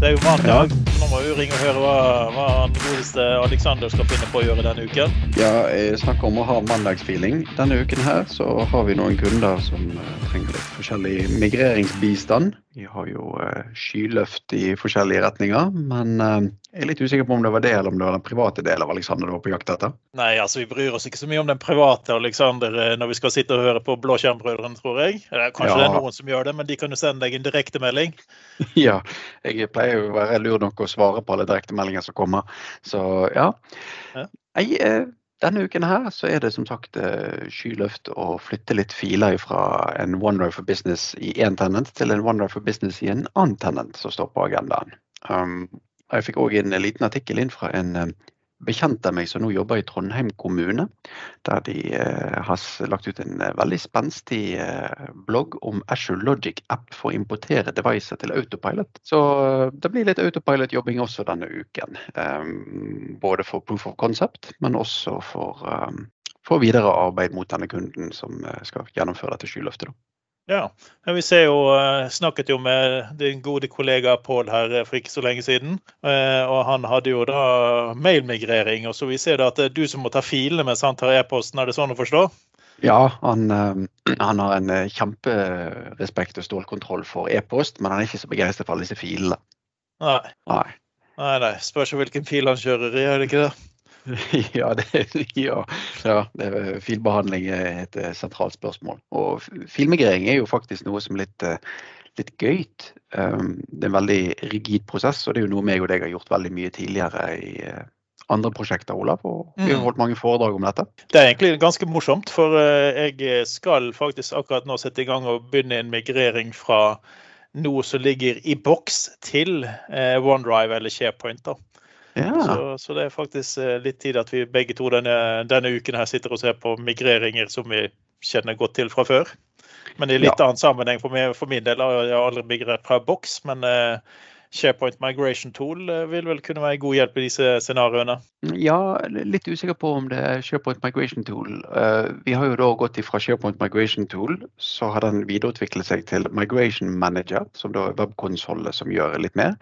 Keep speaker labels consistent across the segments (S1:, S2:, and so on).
S1: Det er jo mandag. Nå må vi ringe og høre hva, hva han godeste Alexander skal finne på å gjøre denne uken.
S2: Ja, jeg snakker om å ha mandagsfeeling. Denne uken her så har vi noen kunder som eh, trenger litt forskjellig migreringsbistand. Vi har jo uh, skyløft i forskjellige retninger, men uh, jeg er litt usikker på om det var det eller om det var den private delen av Alexander du var på jakt etter.
S1: Nei, altså vi bryr oss ikke så mye om den private Alexander når vi skal sitte og høre på Blåskjermbrødrene, tror jeg. Kanskje ja. det er noen som gjør det, men de kan jo sende deg en direktemelding.
S2: ja, jeg pleier jo å være lur nok å svare på alle direktemeldinger som kommer, så ja. ja. Jeg, denne uken her så er det som sagt eh, skyløft å flytte litt filer fra en OneDrive for Business i én tenant til en OneDrive for Business i en annen tenant som står på agendaen. Um, jeg fikk òg en liten artikkel inn fra en eh, bekjent av meg som nå jobber i Trondheim kommune. Der de eh, har lagt ut en eh, veldig spenstig eh, blogg om Ashore Logic app for å importere devicer til autopilot. Så det blir litt autopilot-jobbing også denne uken. Um, både for proof of concept, men også for, um, for videre arbeid mot denne kunden som skal gjennomføre dette skyløftet.
S1: Ja, vi ser jo, eh, snakket jo med din gode kollega Pål her eh, for ikke så lenge siden. Eh, og han hadde jo da mailmigrering. og så Vi ser da at det er du som må ta filene mens han tar e-posten. Er det sånn å forstå?
S2: Ja, han, han har en kjemperespekt og stålkontroll for e-post, men han er ikke så begeistret for alle disse filene.
S1: Nei. Nei. Nei, nei. Spørs hvilken fil han kjører i, er det ikke det?
S2: Ja, det, ja, ja det, filbehandling er et eh, sentralt spørsmål. Og filmigrering er jo faktisk noe som er litt, eh, litt gøy. Um, det er en veldig rigid prosess, og det er jo noe meg og deg har gjort veldig mye tidligere i eh, andre prosjekter, Olav. Og vi har mm. holdt mange foredrag om dette.
S1: Det er egentlig ganske morsomt, for jeg skal faktisk akkurat nå sette i gang og begynne en migrering fra noe som ligger i boks til OneDrive eller SharePoint. da. Ja. Så, så, det er faktisk eh, litt tid at vi begge to denne, denne, uken her sitter og ser på migreringer som vi kjenner godt til fra før. Men i litt ja. annen sammenheng for, meg, for min del. Jeg har aldri migrert fra boks, men uh, SharePoint Migration Tool uh, vil vel kunne være god hjelp i disse scenarioene?
S2: Ja, litt usikker på om det er SharePoint Migration Tool. Uh, vi har jo da gått fra SharePoint Migration Tool, så har den videreutviklet seg til Migration Manager, som da er webkonsollen som gjør litt mer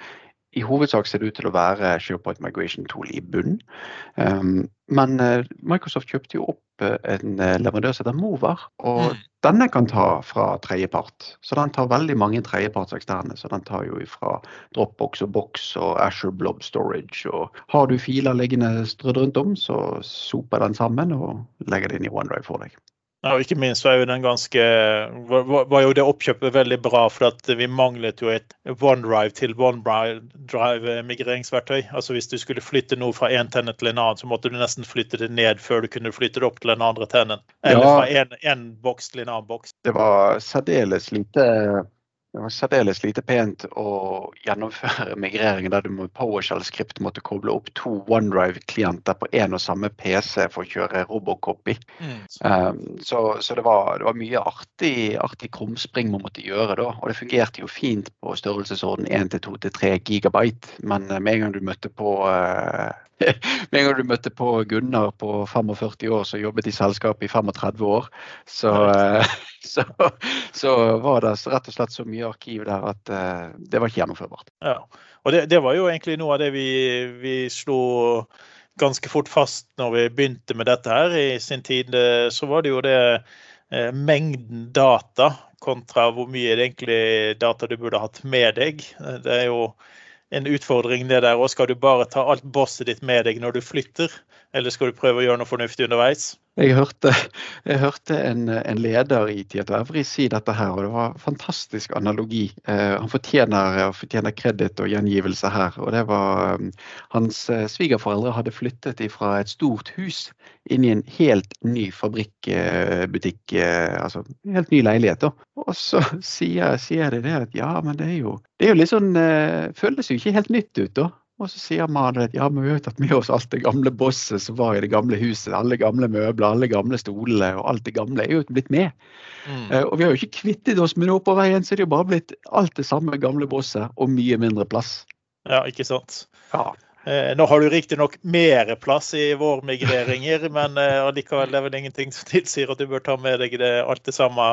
S2: i hovedsak ser det ut til å være SharePoint Migration Tool i bunnen. Um, men uh, Microsoft kjøpte jo opp uh, en uh, leverandør som heter Mover. Og mm. denne kan ta fra tredjepart. Så den tar veldig mange tredjeparts eksterne. Så den tar jo fra Dropbox og Box og Asher Blob Storage. Og har du filer liggende strødd rundt om, så soper den sammen og legger det inn i OneDrive for deg.
S1: Ja, og ikke minst var jo, den ganske, var jo det oppkjøpet veldig bra, for at vi manglet jo et OneDrive til OneDrive-migreringsverktøy. Altså Hvis du skulle flytte noe fra én tennet til en annen, så måtte du nesten flytte det ned før du kunne flytte det opp til den andre tennen. Eller ja, fra én boks til en annen boks.
S2: Det var særdeles lite det var særdeles lite pent å gjennomføre migreringen der du med PowerShell-skript måtte koble opp to OneDrive-klienter på én og samme PC for å kjøre Robocopy. Mm. Um, så, så det, var, det, var, mye artig, artig krumspring man måtte gjøre da. Og det fungerte jo fint på størrelsesorden 1 2 3 gigabyte. Men med en gang du møtte på uh, med en gang du møtte på Gunnar på 45 år som jobbet i selskapet i 35 år, så, eh, så, så, var det rett og slett så mye arkiv der at uh, det var ikke gjennomførbart.
S1: Ja, og det, det, var jo egentlig noe av det vi, vi slo ganske fort fast når vi begynte med dette her i sin tid. Så var det jo det eh, mengden data kontra hvor mye egentlig data du burde hatt med deg. Det er jo en utfordring det der. Og skal du bare ta alt bosset ditt med deg når du flytter, eller skal du prøve å gjøre noe fornuftig underveis?
S2: Jeg hørte, jeg hørte en, en, leder i Tieto Evry si dette her, og det var fantastisk analogi. Eh, han fortjener, fortjener kreditt og gjengivelse her. og det var um, Hans eh, svigerforeldre hadde flyttet fra et stort hus inn i en helt ny fabrikkbutikk, eh, altså en helt ny leilighet. Da. Og så sier, sier de det at ja, men det er jo, det er jo litt sånn eh, Føles jo ikke helt nytt ut, da. Og så sier man at ja, men vi har tatt med oss alt det gamle bosset som var i det gamle huset. Alle gamle møbler, alle gamle stolene og alt det gamle er jo blitt med. Mm. Uh, og vi har jo ikke kvittet oss med noe på veien, så det er jo bare blitt alt det samme gamle bosset og mye mindre plass.
S1: Ja, ikke sant. Ja. Uh, nå har du riktignok mer plass i vår migreringer, men uh, allikevel er vel ingenting som tilsier at du bør ta med deg det, alt det samme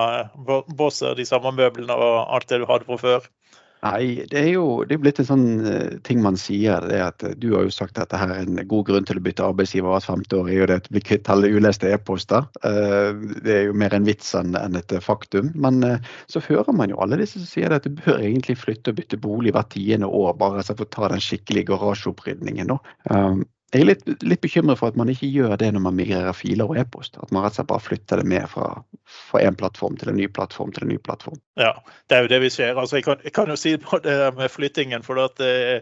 S1: bosset, de samme møblene og alt det du hadde fra før.
S2: Nei, det er jo det er blitt en sånn uh, ting man sier. det at uh, Du har jo sagt at dette er en god grunn til å bytte arbeidsgiver hvert femte år. er jo det at bli kvitt alle uleste e-poster. Uh, det er jo mer en vits enn et faktum. Men så hører man jo alle disse som sier at du bør egentlig flytte og bytte bolig hvert tiende år, bare for å ta den skikkelige garasjeopprydningen. Jeg er litt, litt, bekymret for at man ikke gjør det når man migrerer filer og e-post. At man rett og slett bare flytter det med fra, fra en plattform til en ny plattform til en ny plattform.
S1: Ja, det er jo det vi ser. Altså, jeg, kan, jeg kan jo si det med flyttingen. for at eh,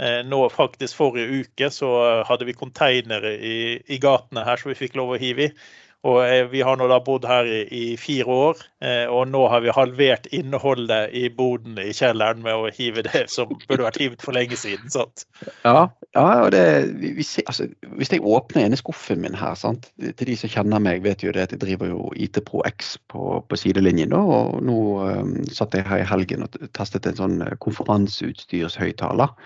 S1: eh nå faktisk Forrige uke så hadde vi konteinere i, i gatene her som vi fikk lov å hive i. Og eh, Vi har nå da bodd her i, i, fire år, eh, og nå har vi halvert innholdet i boden i kjelleren med å hive det som burde vært hivet for lenge siden. sant?
S2: Ja, ja og det, vi, vi altså, Hvis jeg åpner ene skuffen min her, sant? til de som kjenner meg, vet jo det at jeg driver jo IT Pro X på, på sidelinjen. Da, og Nå um, satt jeg her i helgen og testet en sånn konferanseutstyrshøyttaler.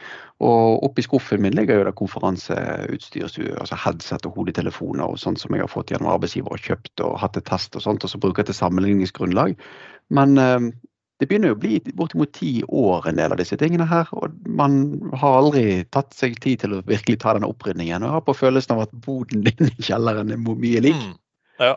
S2: Og oppi skuffen min ligger jo det konferanseutstyr, altså headset og hodetelefoner og sånt som jeg har fått gjennom arbeidsgiver og kjøpt og hatt et test og sånt, og så bruker jeg til sammenligningsgrunnlag. Men eh, det begynner jo å bli bortimot ti år en del av disse tingene her, og man har aldri tatt seg tid til å virkelig ta denne opprydningen. Og jeg har på følelsen av at boden din i kjelleren er mye lik. Mm.
S1: Ja.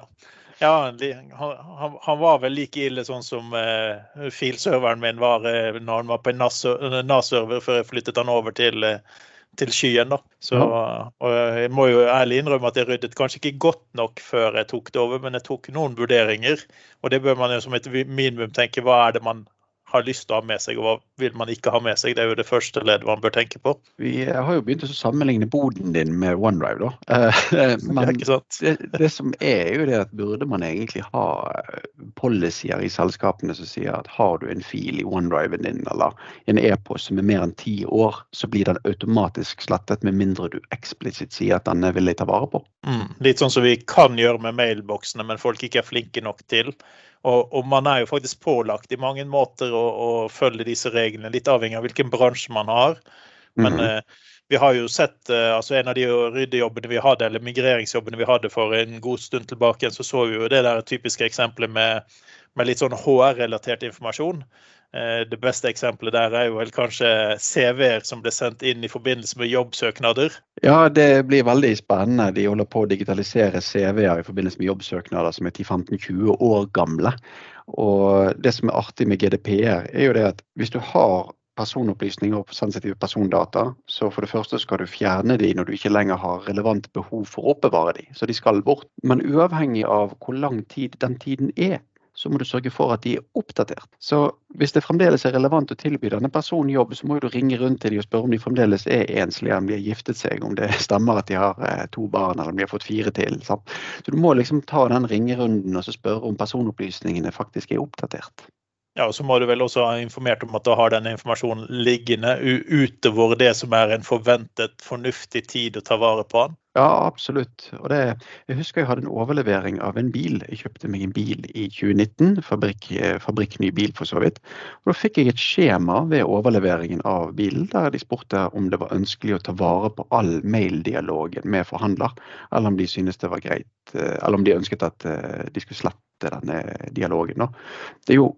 S1: Ja, han, han, var vel like ille sånn som uh, filserveren min var uh, når han var på en NAS-server før jeg flyttet han over til, uh, til skyen. da. Så, og Jeg må jo ærlig innrømme at jeg ryddet kanskje ikke godt nok før jeg tok det over, men jeg tok noen vurderinger. Og det bør man jo som et minimum tenke hva er det man har lyst til å ha med seg, og hva vil man ikke ha med seg? Det er jo det første leddet man bør tenke på.
S2: Vi har jo begynt å sammenligne boden din med OneDrive, da.
S1: Eh, men det,
S2: det, som er jo det at burde man egentlig ha eh, policyer i selskapene som sier at har du en fil i OneDriven din eller en e-post som er mer enn ti år, så blir den automatisk slettet med mindre du eksplisitt sier at den vil jeg ta vare på.
S1: Mm, litt sånn som vi kan gjøre med mailboksene, men folk ikke er flinke nok til. Og, og, man er jo faktisk pålagt i mange måter å, å, følge disse reglene, litt avhengig av hvilken bransje man har. Men mm -hmm. eh, vi har jo sett eh, altså En av de ryddejobbene vi hadde, eller migreringsjobbene vi hadde for en god stund tilbake, så så vi jo det der typiske eksempelet med, med litt sånn HR-relatert informasjon. Eh, det beste eksempelet der er jo vel kanskje CV-er som ble sendt inn i forbindelse med jobbsøknader.
S2: Ja, det blir veldig spennende. De holder på å digitalisere CV-er i forbindelse med jobbsøknader som er 10-15-20 år gamle. Og det som er artig med GDPR, er jo det at hvis du har personopplysninger og sensitive persondata, så for det første skal du fjerne de når du ikke lenger har relevant behov for å oppbevare de. Så de skal bort. Men uavhengig av hvor lang tid den tiden er, så må du sørge for at de er oppdatert. Så hvis det fremdeles er relevant å tilby denne personen jobb, så må du ringe rundt til dem og spørre om de fremdeles er enslige, om de har giftet seg, om det stemmer at de har eh, to barn eller om de har fått fire til. Så du må liksom ta den ringerunden og spørre om personopplysningene faktisk er oppdatert.
S1: Ja, og så må du vel også ha informert om at du har denne informasjonen liggende utover det som er en forventet fornuftig tid å ta vare på den?
S2: Ja, absolutt. Og det, jeg husker jeg hadde en overlevering av en bil. Jeg kjøpte meg en bil i 2019. Fabrikk, fabrikkny bil, for så vidt. Og da fikk jeg et skjema ved overleveringen av bilen der de spurte om det var ønskelig å ta vare på all maildialogen med forhandler, eller om de syntes det var greit, eh, eller om de ønsket at eh, de skulle slette denne dialogen. Det er jo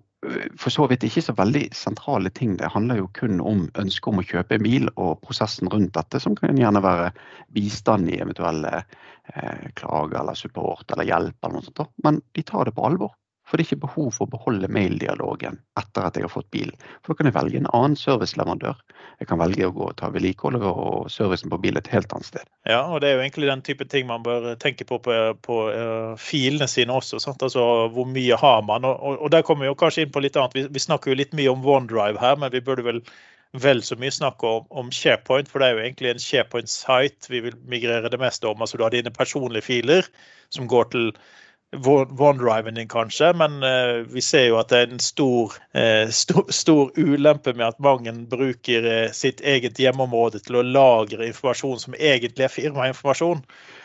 S2: for så vidt ikke så veldig sentrale ting. Det handler jo kun om ønsket om å kjøpe en bil og prosessen rundt dette, som kan gjerne være bistand i eventuelle eh, klager eller support eller hjelp eller noe sånt. Men de tar det på alvor. For det er ikke behov for å beholde maildialogen etter at jeg har fått bilen. For da kan jeg velge en annen serviceleverandør. Jeg kan velge å gå og ta vedlikeholdet og servicen på bilen et helt annet sted.
S1: Ja, og det er jo egentlig den type ting man bør tenke på på, på uh, filene sine også. Sant? Altså hvor mye har man? Og, og, og der kommer vi jo kanskje inn på litt annet. Vi, vi, snakker jo litt mye om OneDrive her, men vi burde vel vel så mye snakke om, om SharePoint, for det er jo egentlig en SharePoint-site vi vil migrere det meste om. Altså du har dine personlige filer som går til OneDriven din, kanskje, men uh, vi ser jo at det er en stor, uh, stor, stor ulempe med at mange bruker uh, sitt eget hjemmeområde til å lagre informasjon som egentlig er firmainformasjon.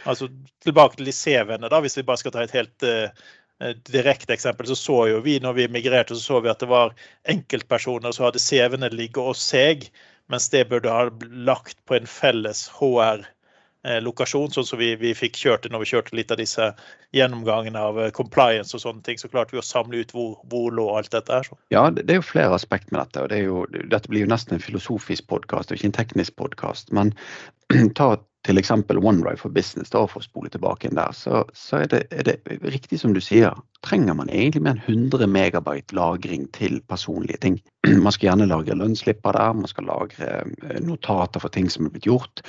S1: Altså tilbake til de CV-ene, da, hvis vi bare skal ta et helt direkte eksempel, så så jo vi når vi migrerte, så så vi at det var enkeltpersoner som hadde CV-ene ligge hos seg, mens det burde ha lagt på en felles HR eh, lokasjon, sånn som vi, vi, fikk kjørt det når vi kjørte litt av disse gjennomgangene av eh, compliance og sånne ting. Så klarte vi å samle ut hvor, hvor lå alt dette her.
S2: Ja, det, er jo flere aspekt med dette. og det jo, Dette blir jo nesten en filosofisk podkast ikke en teknisk podkast. Men ta f.eks. OneDrive for business, da, for å spole tilbake inn der, så, så er, det, er, det, riktig som du sier. Trenger man egentlig mer enn 100 megabyte lagring til personlige ting? Man skal gjerne lagre lønnsslipper der, man skal lagre eh, notater for ting som er blitt gjort.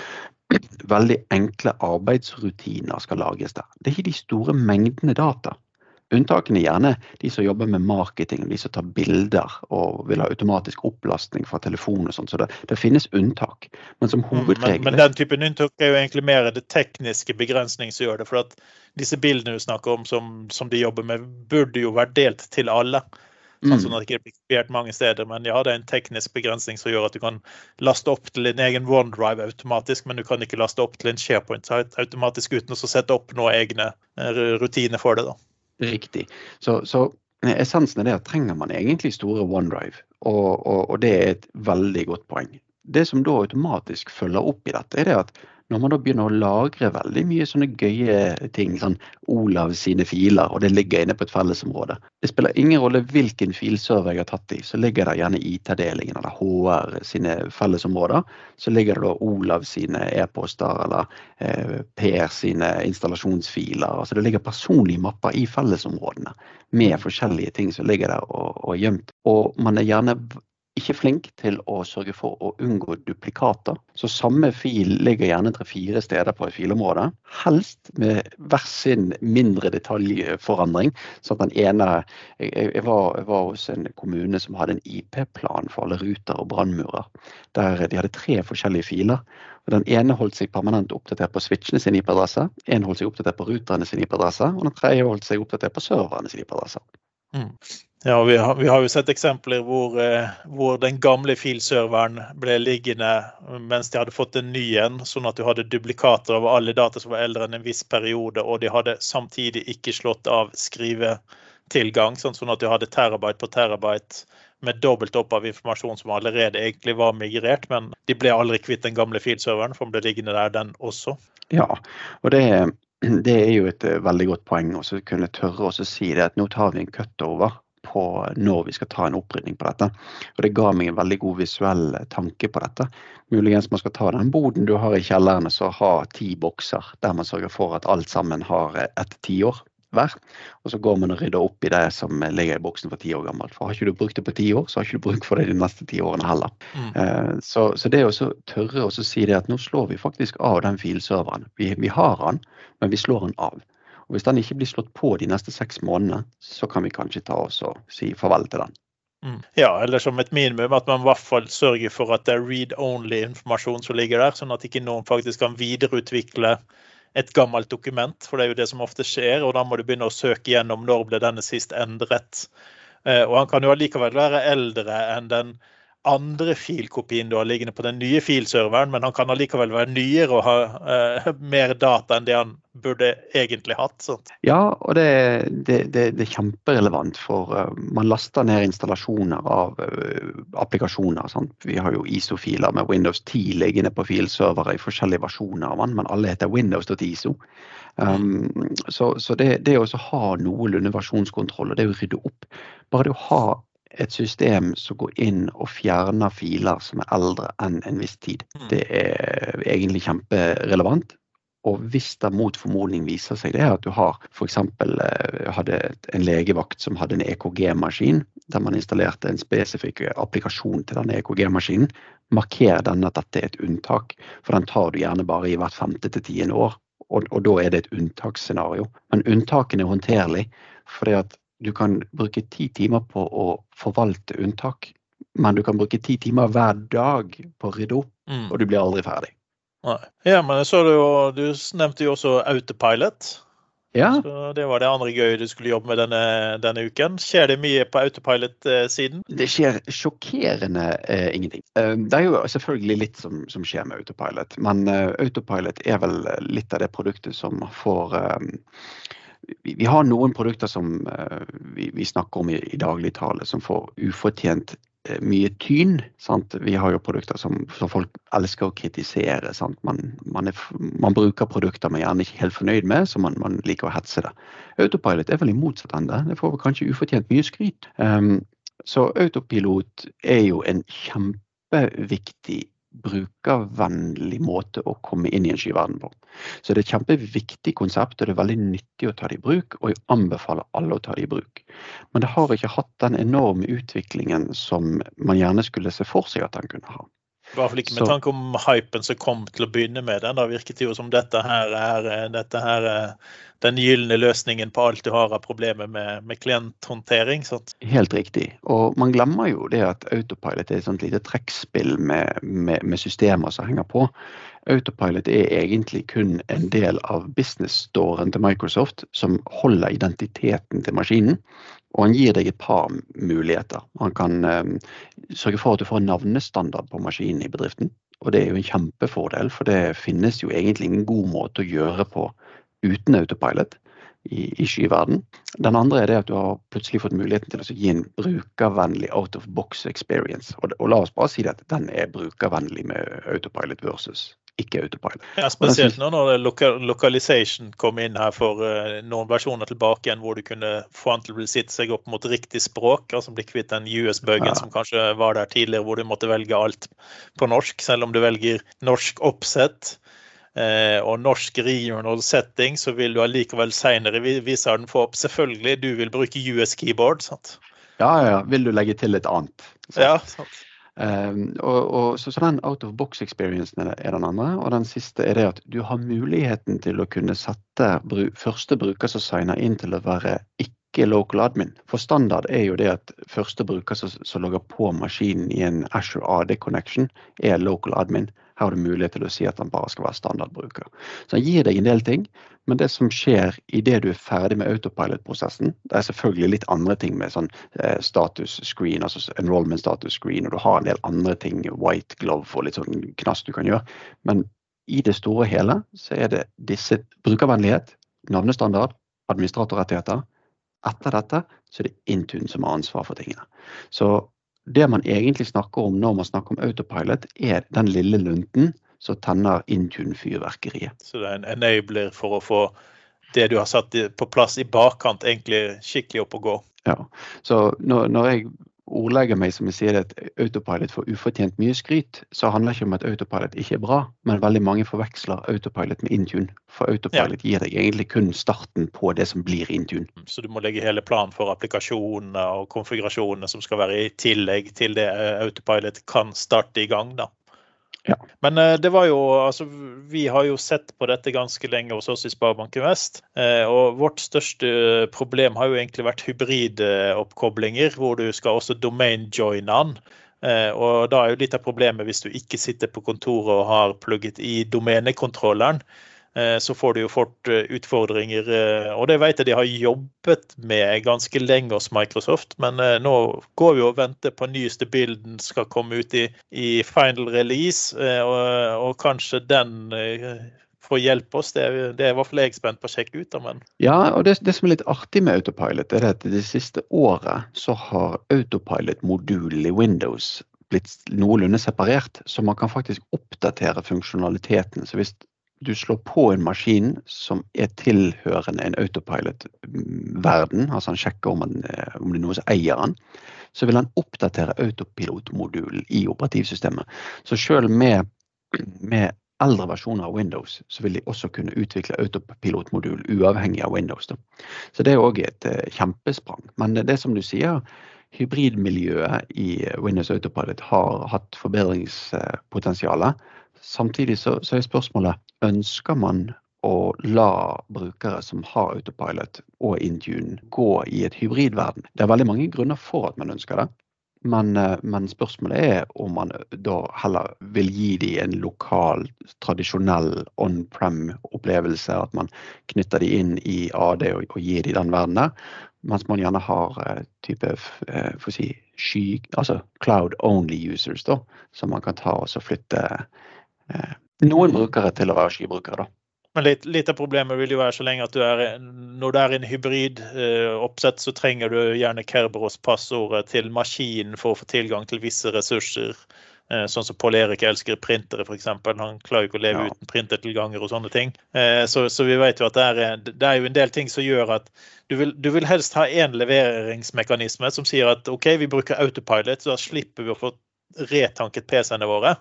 S2: Veldig enkle arbeidsrutiner skal lages der. Det er ikke de store mengdene data. Unntakene er gjerne de som jobber med marketing, de som tar bilder og vil ha automatisk opplastning fra telefon og sånn. Så det, det, finnes unntak. Men som hovedregel
S1: mm, men, men, den typen unntak er jo egentlig mer det tekniske begrensning som gjør det. For at disse bildene du snakker om som, som de jobber med, burde jo vært delt til alle. Sånn, at det ikke kopiert mange steder. Men ja, det er en teknisk begrensning som gjør at du kan laste opp til din egen OneDrive automatisk, men du kan ikke laste opp til en SharePoint automatisk uten å sette opp noen egne eh, rutiner for det. da.
S2: Riktig. Så, så essensen er det at trenger man egentlig store OneDrive, og, og, og det er et veldig godt poeng. Det som da automatisk følger opp i dette, er det at når man da begynner å lagre veldig mye sånne gøye ting, sånn Olav sine filer, og det ligger inne på et fellesområde Det spiller ingen rolle hvilken filserver jeg har tatt i, så ligger det gjerne IT-delingen eller HR sine fellesområder. Så ligger det da Olav sine e-poster eller eh, Per sine installasjonsfiler. altså Det ligger personlige mapper i fellesområdene med forskjellige ting som ligger der og, og gjemt. Og man er gjerne ikke flink til å sørge for å unngå duplikater. Så samme fil ligger gjerne tre-fire steder på et filområde. Helst med hver sin mindre detaljforandring. sånn at den ene jeg, var, jeg var hos en kommune som hadde en IP-plan for alle ruter og brannmurer. Der de hadde tre forskjellige filer. Og Den ene holdt seg permanent oppdatert på switchene sin IP-adresse, en holdt seg oppdatert på ruterne sin IP-adresse, og den tredje holdt seg oppdatert på serverne sin IP-adresse.
S1: Mm. Ja, vi har, vi har, jo sett eksempler hvor, eh, hvor, den gamle filserveren ble liggende mens de hadde fått en ny en, sånn at du hadde duplikater av alle data som var eldre enn en viss periode, og de hadde samtidig ikke slått av skrivetilgang, sånn, sånn at du hadde terabyte på terabyte med dobbelt opp av informasjon som allerede egentlig var migrert, men de ble aldri kvitt den gamle filserveren, for den ble liggende der, den også.
S2: Ja, og det, det er jo et veldig godt poeng å kunne tørre å si det at nå tar vi en cutover på når vi skal ta en opprydning på dette. Og Det ga meg en veldig god visuell tanke på dette. Muligens man skal ta den boden du har i kjelleren så ha ti bokser der man sørger for at alt sammen har et tiår hver. Og så går man og rydder opp i det som ligger i boksen for ti år gammelt. For har ikke du brukt det på ti år, så har ikke du bruk for det de neste ti årene heller. Mm. Eh, så, så, det å tørre å si det at nå slår vi faktisk av den filserveren. Vi, vi har den, men vi slår den av. Og Hvis den ikke blir slått på de neste seks månedene, så kan vi kanskje ta oss og si farvel til den.
S1: Mm. Ja, eller som et minimum at man i hvert fall sørger for at det er read-only-informasjon som ligger der, sånn at ikke noen faktisk kan videreutvikle et gammelt dokument. For det er jo det som ofte skjer, og da må du begynne å søke gjennom når ble denne sist endret. Eh, og han kan jo allikevel være eldre enn den andre filkopien du har liggende på den nye filserveren, men han kan allikevel være nyere og ha uh, mer data enn det han burde egentlig hatt. Sant?
S2: Ja, og det, det, det, det, er kjemperelevant, for uh, man laster ned installasjoner av uh, applikasjoner. Sant? Vi har jo ISO-filer med Windows 10 liggende på filservere i forskjellige versjoner av den, men alle heter Windows.iso. Um, så, så det, det å ha noenlunde versjonskontroll og det å rydde opp Bare det å ha et system som går inn og fjerner filer som er eldre enn en viss tid. Mm. Det er egentlig kjemperelevant. Og hvis det mot formodning viser seg det at du har f.eks. Eh, hadde en legevakt som hadde en EKG-maskin, der man installerte en spesifikk applikasjon til denne EKG-maskinen, marker den at dette er et unntak, for den tar du gjerne bare i hvert femte til tiende år. Og, og da er det et unntaksscenario. Men unntakene er håndterlig. fordi at du kan bruke ti timer på å forvalte unntak, men du kan bruke ti timer hver dag på å rydde opp, mm. og du blir aldri ferdig.
S1: Nei. Ja, men så du, jo, du nevnte jo også autopilot.
S2: Ja.
S1: Så Det var det andre gøye du skulle jobbe med denne, denne uken. Skjer det mye på autopilot-siden?
S2: Det skjer sjokkerende eh, ingenting. Eh, det er jo selvfølgelig litt som, som skjer med autopilot, men eh, autopilot er vel litt av det produktet som får eh, vi, har noen produkter som uh, vi, vi, snakker om i, i dagligtale, som får ufortjent eh, mye tyn. Sant? Vi har jo produkter som, som folk elsker å kritisere. Man, man, er, man, bruker produkter man gjerne ikke helt fornøyd med, så man, man liker å hetse det. Autopilot er vel i motsatt ende. Det får kanskje ufortjent mye skryt. Um, så autopilot er jo en kjempeviktig brukervennlig måte å komme inn i en skyverden på. Så det er et kjempeviktig konsept, og det er veldig nyttig å ta det i bruk. Og jeg anbefaler alle å ta det i bruk. Men det har ikke hatt den enorme utviklingen som man gjerne skulle se for seg at den kunne ha.
S1: I hvert fall ikke med tanke om hypen som kom til å begynne med den. Da virket det jo som dette her er eh, dette her, er den gylne løsningen på alt du har av problemer med, med klienthåndtering. Sant?
S2: Helt riktig. Og man glemmer jo det at autopilot er et sånt lite trekkspill med, med, med systemer som henger på. Autopilot er egentlig kun en del av business-storen til Microsoft som holder identiteten til maskinen. Og han gir deg et par muligheter. Han kan um, sørge for at du får en navnestandard på maskinen i bedriften. Og det er jo en kjempefordel, for det finnes jo egentlig ingen god måte å gjøre på uten autopilot i, i skyverden. Den andre er det at du har plutselig fått muligheten til å gi en brukervennlig out of box experience. Og, og la oss bare si at den er brukervennlig med autopilot versus ikke autopilot.
S1: Ja, Spesielt nå når localization kom inn her for uh, noen versjoner tilbake igjen, hvor du kunne få den til å sitte seg opp mot riktig språk, altså bli kvitt den US-bøgen ja. som kanskje var der tidligere, hvor du måtte velge alt på norsk, selv om du velger norsk oppsett. Uh, og norsk regional setting, så vil du allikevel seinere vise den få opp. Selvfølgelig, du vil bruke US keyboard. sant?
S2: Ja, ja. Vil du legge til et annet.
S1: Sant? Ja, sant.
S2: Um, og, og, så, så, den out of box-experiencen er, er, den andre. Og den siste er det at du har muligheten til å kunne sette bru, første bruker som signer inn til å være ikke local admin. For standard er jo det at første bruker som, logger på maskinen i en Ashore AD connection, er local admin. Her har du mulighet til å si at den bare skal være standardbruker. Så han gir deg en del ting, men det som skjer idet du er ferdig med autopilot-prosessen, det er selvfølgelig litt andre ting med sånn eh, status screen, altså enrollment status screen, og du har en del andre ting, white glove og litt sånn knass du kan gjøre. Men i det store og hele så er det disse brukervennlighet, navnestandard, administratorrettigheter. Etter dette så er det Intune som har ansvar for tingene. Så det man egentlig snakker om når man snakker om autopilot, er den lille lunten som tenner Intune-fyrverkeriet.
S1: Så det er en enabler for å få det du har satt på plass i bakkant, egentlig skikkelig opp og gå?
S2: Ja. Så når, når jeg ordlegger meg som jeg sier at autopilot får ufortjent mye skryt, så handler det ikke om at autopilot ikke er bra, men veldig mange forveksler autopilot med Intune. For autopilot ja. gir deg egentlig kun starten på det som blir Intune.
S1: Mm, så du må legge hele planen for applikasjonene og konfigurasjonene som skal være i tillegg til det autopilot kan starte i gang, da.
S2: Ja.
S1: Men eh, det var jo, altså, vi har jo sett på dette ganske lenge hos oss i Sparebanken Vest. Eh, og vårt største problem har jo egentlig vært hybridoppkoblinger, hvor du skal også domain-joine. Eh, og da er jo litt av problemet hvis du ikke sitter på kontoret og har plugget i domenekontrolleren. Eh, så får du jo fort eh, utfordringer. Eh, og det vet jeg de har jobbet med ganske lenge hos Microsoft, men nå går vi og venter på nyeste bilden skal komme ut i, i final release, og, og kanskje den får hjelpe oss. Det er, det er i hvert fall jeg spent på å sjekke ut. Men...
S2: Ja, og det, det, som er litt artig med autopilot, er at det siste året så har autopilot-modulen i Windows blitt noenlunde separert, så man kan faktisk oppdatere funksjonaliteten. Så hvis du slår på en maskin som er tilhørende en autopilot-verden, altså han sjekker om, han, eh, om, det er noe som eier han, så vil han oppdatere autopilot-modulen i operativsystemet. Så selv med, med, eldre versjoner av Windows, så vil de også kunne utvikle autopilot-modul uavhengig av Windows. Da. Så det er òg et uh, kjempesprang. Men det, som du sier, hybridmiljøet i Windows Autopilot har hatt forbedringspotensial. Samtidig så, så, er spørsmålet ønsker man å la brukere som har autopilot og Intune gå i et hybridverden. Det er veldig mange grunner for at man ønsker det. Men, eh, men spørsmålet er om man da heller vil gi dem en lokal, tradisjonell on-prem-opplevelse. At man knytter dem inn i AD og, og gir dem den verdenen der. Mens man gjerne har uh, type å si, sky, altså cloud only users, da, som man kan ta og flytte Eh, noen brukere til å være skibrukere, da.
S1: Men litt, litt, av problemet vil jo være så lenge at du er når du er en hybridoppsett, så trenger du gjerne Kerberos-passordet til maskinen for å få tilgang til visse ressurser. Eh, sånn som Pål Erik elsker printere, f.eks. Han klarer ikke å leve ja. uten printertilganger og sånne ting. Eh, så, så, vi vet jo at det er, det er, jo en del ting som gjør at du vil, du vil helst ha én leveringsmekanisme som sier at OK, vi bruker autopilot, så da slipper vi å få retanket PC-ene våre.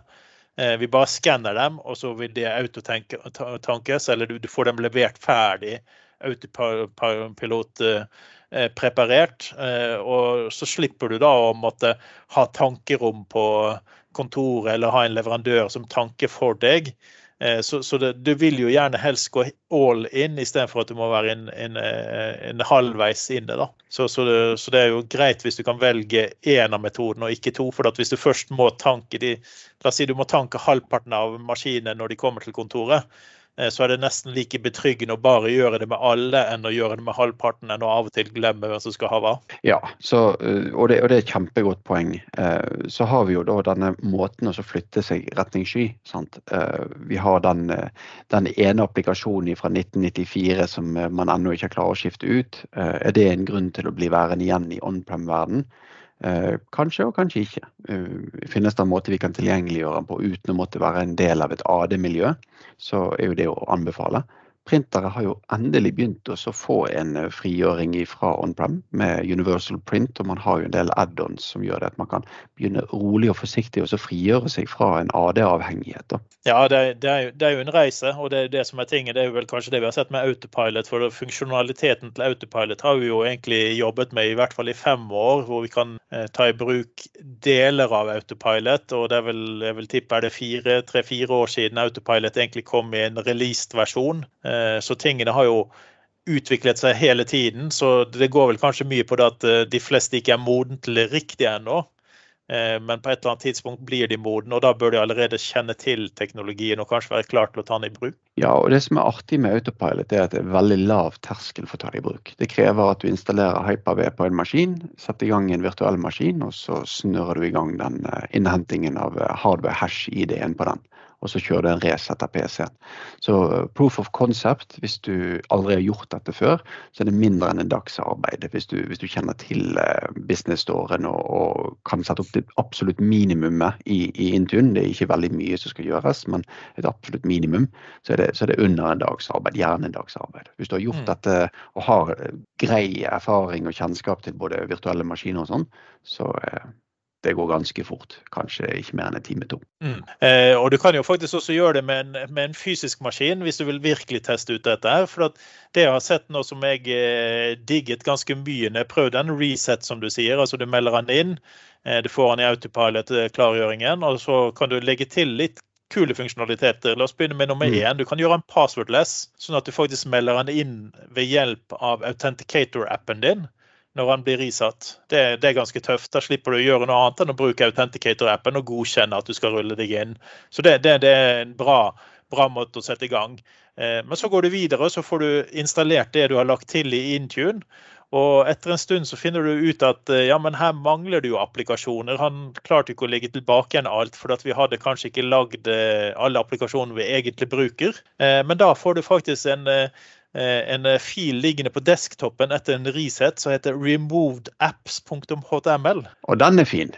S1: Eh, vi bare skanner dem, og så vil det autotankes, eller du, får dem levert ferdig autopilot preparert. Og så slipper du da å måtte ha tankerom på kontoret eller ha en leverandør som tanker for deg. Eh, så, så det, du vil jo gjerne helst gå all in istedenfor at du må være en, en, eh, en halvveis inne. da. Så, så, det, så, det, er jo greit hvis du kan velge én av metodene og ikke to. For hvis du først må tanke de, La oss si du må tanke halvparten av maskinene når de kommer til kontoret. Eh, så er det nesten like betryggende å bare gjøre det med alle enn å gjøre det med halvparten, enn å av og til glemme hvem som skal ha hva.
S2: Ja, så, eh, og, det, og, det, er et kjempegodt poeng. Eh, så har vi jo da denne måten å flytte seg retning sky. Vi har den, den ene applikasjonen fra 1994 som man ennå ikke klarer å skifte ut. Er det en grunn til å bli værende igjen i on-prem-verden? Eh, kanskje og kanskje ikke. Eh, finnes det en måte vi kan tilgjengeliggjøre den på uten å måtte være en del av et AD-miljø, så er jo det å anbefale. Printere har jo endelig begynt å få en eh, frigjøring fra on-prem med Universal Print, og man har jo en del add-ons som gjør det at man kan begynne rolig og forsiktig og frigjøre seg fra en AD-avhengighet.
S1: Ja, det er, det, er jo, det er, jo, en reise, og det det som er tinget. Det er jo vel kanskje det vi har sett med Autopilot. For funksjonaliteten til Autopilot har vi jo egentlig jobbet med i hvert fall i fem år, hvor vi kan eh, ta i bruk deler av Autopilot. Og det er vel, jeg vil tippe er det fire, tre-fire år siden Autopilot egentlig kom i en released versjon. Eh, så tingene har jo utviklet seg hele tiden. Så det går vel kanskje mye på det at eh, de fleste ikke er modne til det riktige ennå. Eh, men på et eller annet tidspunkt blir de modne, og da bør de allerede kjenne til teknologien og kanskje være klar til å ta den i bruk.
S2: Ja, og det som er artig med Autopilot, er at det er veldig lav terskel for å ta det i bruk. Det krever at du installerer Hyper-V på en maskin, setter i gang en virtuell maskin, og så snurrer du i gang den innhentingen av hardware hash-ID-en på den og så kjører du en reset av PC-en. Så uh, proof of concept, hvis du aldri har gjort dette før, så er det mindre enn en dags arbeid. Hvis du, hvis du kjenner til uh, business-storen og, og, kan sette opp det absolutt minimumet i, i Intune. Det er ikke veldig mye som skal gjøres, men et absolutt minimum, så er det, så er det under en dags arbeid. Gjerne en dags arbeid. Hvis du har gjort mm. dette og har uh, grei erfaring og kjennskap til både virtuelle maskiner og sånn, så det går ganske fort. Kanskje ikke mer enn en time to.
S1: Mm. Eh, og du kan jo faktisk også gjøre det med en, med en, fysisk maskin hvis du vil virkelig teste ut dette. her, for Det jeg har sett nå som jeg eh, digget ganske mye når jeg prøvde en reset, som du sier. altså Du melder den inn, eh, du får den i autopilot-klargjøringen, eh, og så kan du legge til litt kule funksjonaliteter. La oss begynne med nummer én. Mm. Du kan gjøre en passwordless, sånn at du faktisk melder den inn ved hjelp av Authenticator-appen din når han blir risatt. Det, det, er ganske tøft. Da slipper du å gjøre noe annet enn å bruke Authenticator-appen og godkjenne at du skal rulle deg inn. Så det, det, det er en bra, bra, måte å sette i gang. Eh, men så går du videre, så får du installert det du har lagt til i Intune. Og etter en stund så finner du ut at eh, ja, men her mangler det jo applikasjoner. Han klarte ikke å legge tilbake igjen alt, for vi hadde kanskje ikke lagd eh, alle applikasjonene vi egentlig bruker. Men da får du faktisk en Eh, en eh, fil liggende på desktopen etter en reset som heter removedapps.html.
S2: Og den er fin?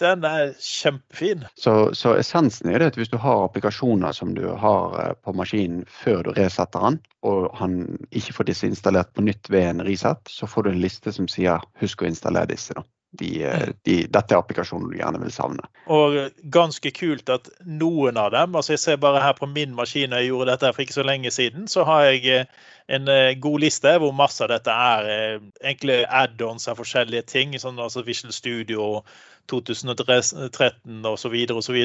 S1: Den er kjempefin.
S2: Så, så, essensen er det at hvis du har applikasjoner som du har eh, på maskinen før du resetter den, og han ikke får disse installert på nytt ved en reset, så får du en liste som sier 'husk å installere disse'. da de, eh, mm. de, dette er applikasjonen du gjerne vil savne.
S1: Og ganske kult at noen av dem altså Jeg ser bare her på min maskin, jeg gjorde dette for ikke så lenge siden, så har jeg eh, en eh, god liste hvor masse av dette er egentlig add-ons av forskjellige ting. sånn altså Visual Studio 2013 osv. osv.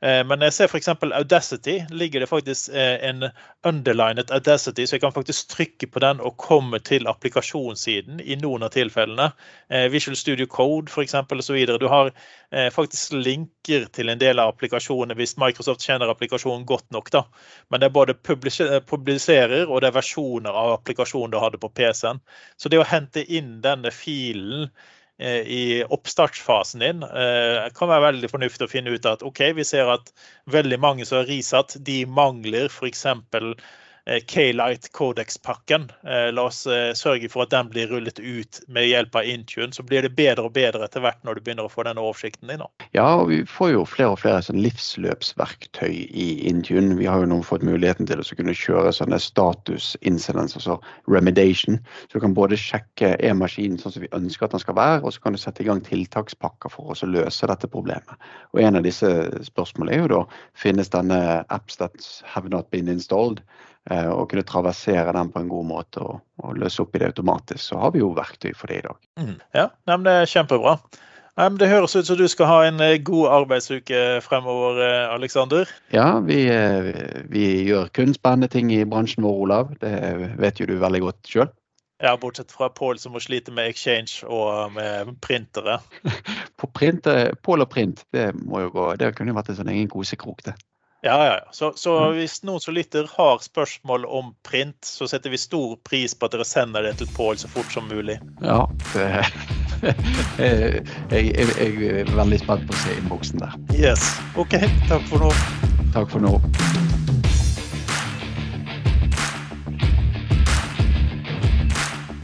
S1: Men jeg ser f.eks. Audacity. ligger det faktisk en underlinet Audacity, så jeg kan faktisk trykke på den og komme til applikasjonssiden i noen av tilfellene. Visual Studio Code f.eks. osv. Du har eh, faktisk linker til en del av applikasjonene hvis Microsoft kjenner applikasjonen godt nok. da. Men det er både publiserer og det er versjoner av applikasjonen du hadde på PC-en. Så det å hente inn denne filen eh, i oppstartsfasen din. Det kan være veldig fornuftig å finne ut at OK, vi ser at veldig mange som har risatt, de mangler f.eks Eh, K-Light Codex-pakken. Eh, la oss eh, sørge for at den blir rullet ut med hjelp av Intune. Så blir det bedre og bedre etter hvert når du begynner å få den oversikten din.
S2: Ja, og vi får jo flere og flere sånn livsløpsverktøy i Intune. Vi har jo nå fått muligheten til å kunne kjøre sånne status incidents, altså remediation. Så du kan både sjekke er maskinen sånn som vi ønsker at den skal være, og så kan du sette i gang tiltakspakker for å løse dette problemet. Og En av disse spørsmålene er jo da finnes denne apps that have not been installed Eh, og kunne traversere den på en god måte og, og, løse opp i det automatisk, så har vi jo verktøy for det i dag.
S1: Mm. Ja, det er kjempebra. Det høres ut som du skal ha en eh, god arbeidsuke fremover, eh, Aleksander.
S2: Ja, vi, vi, gjør kun spennende ting i bransjen vår, Olav. Det vet jo du veldig godt sjøl.
S1: Ja, bortsett fra Pål som må slite med exchange og med printere.
S2: På printer, Pål og print, det må jo gå. Det kunne jo vært en sånn egen kosekrok, det.
S1: Ja, ja. Så, så, hvis noen som lytter har spørsmål om print, så setter vi stor pris på at dere sender det til Pål så fort som mulig.
S2: Ja, jeg, jeg, jeg, er veldig spent på å se innboksen der.
S1: Yes. OK, takk for nå.
S2: Takk for nå.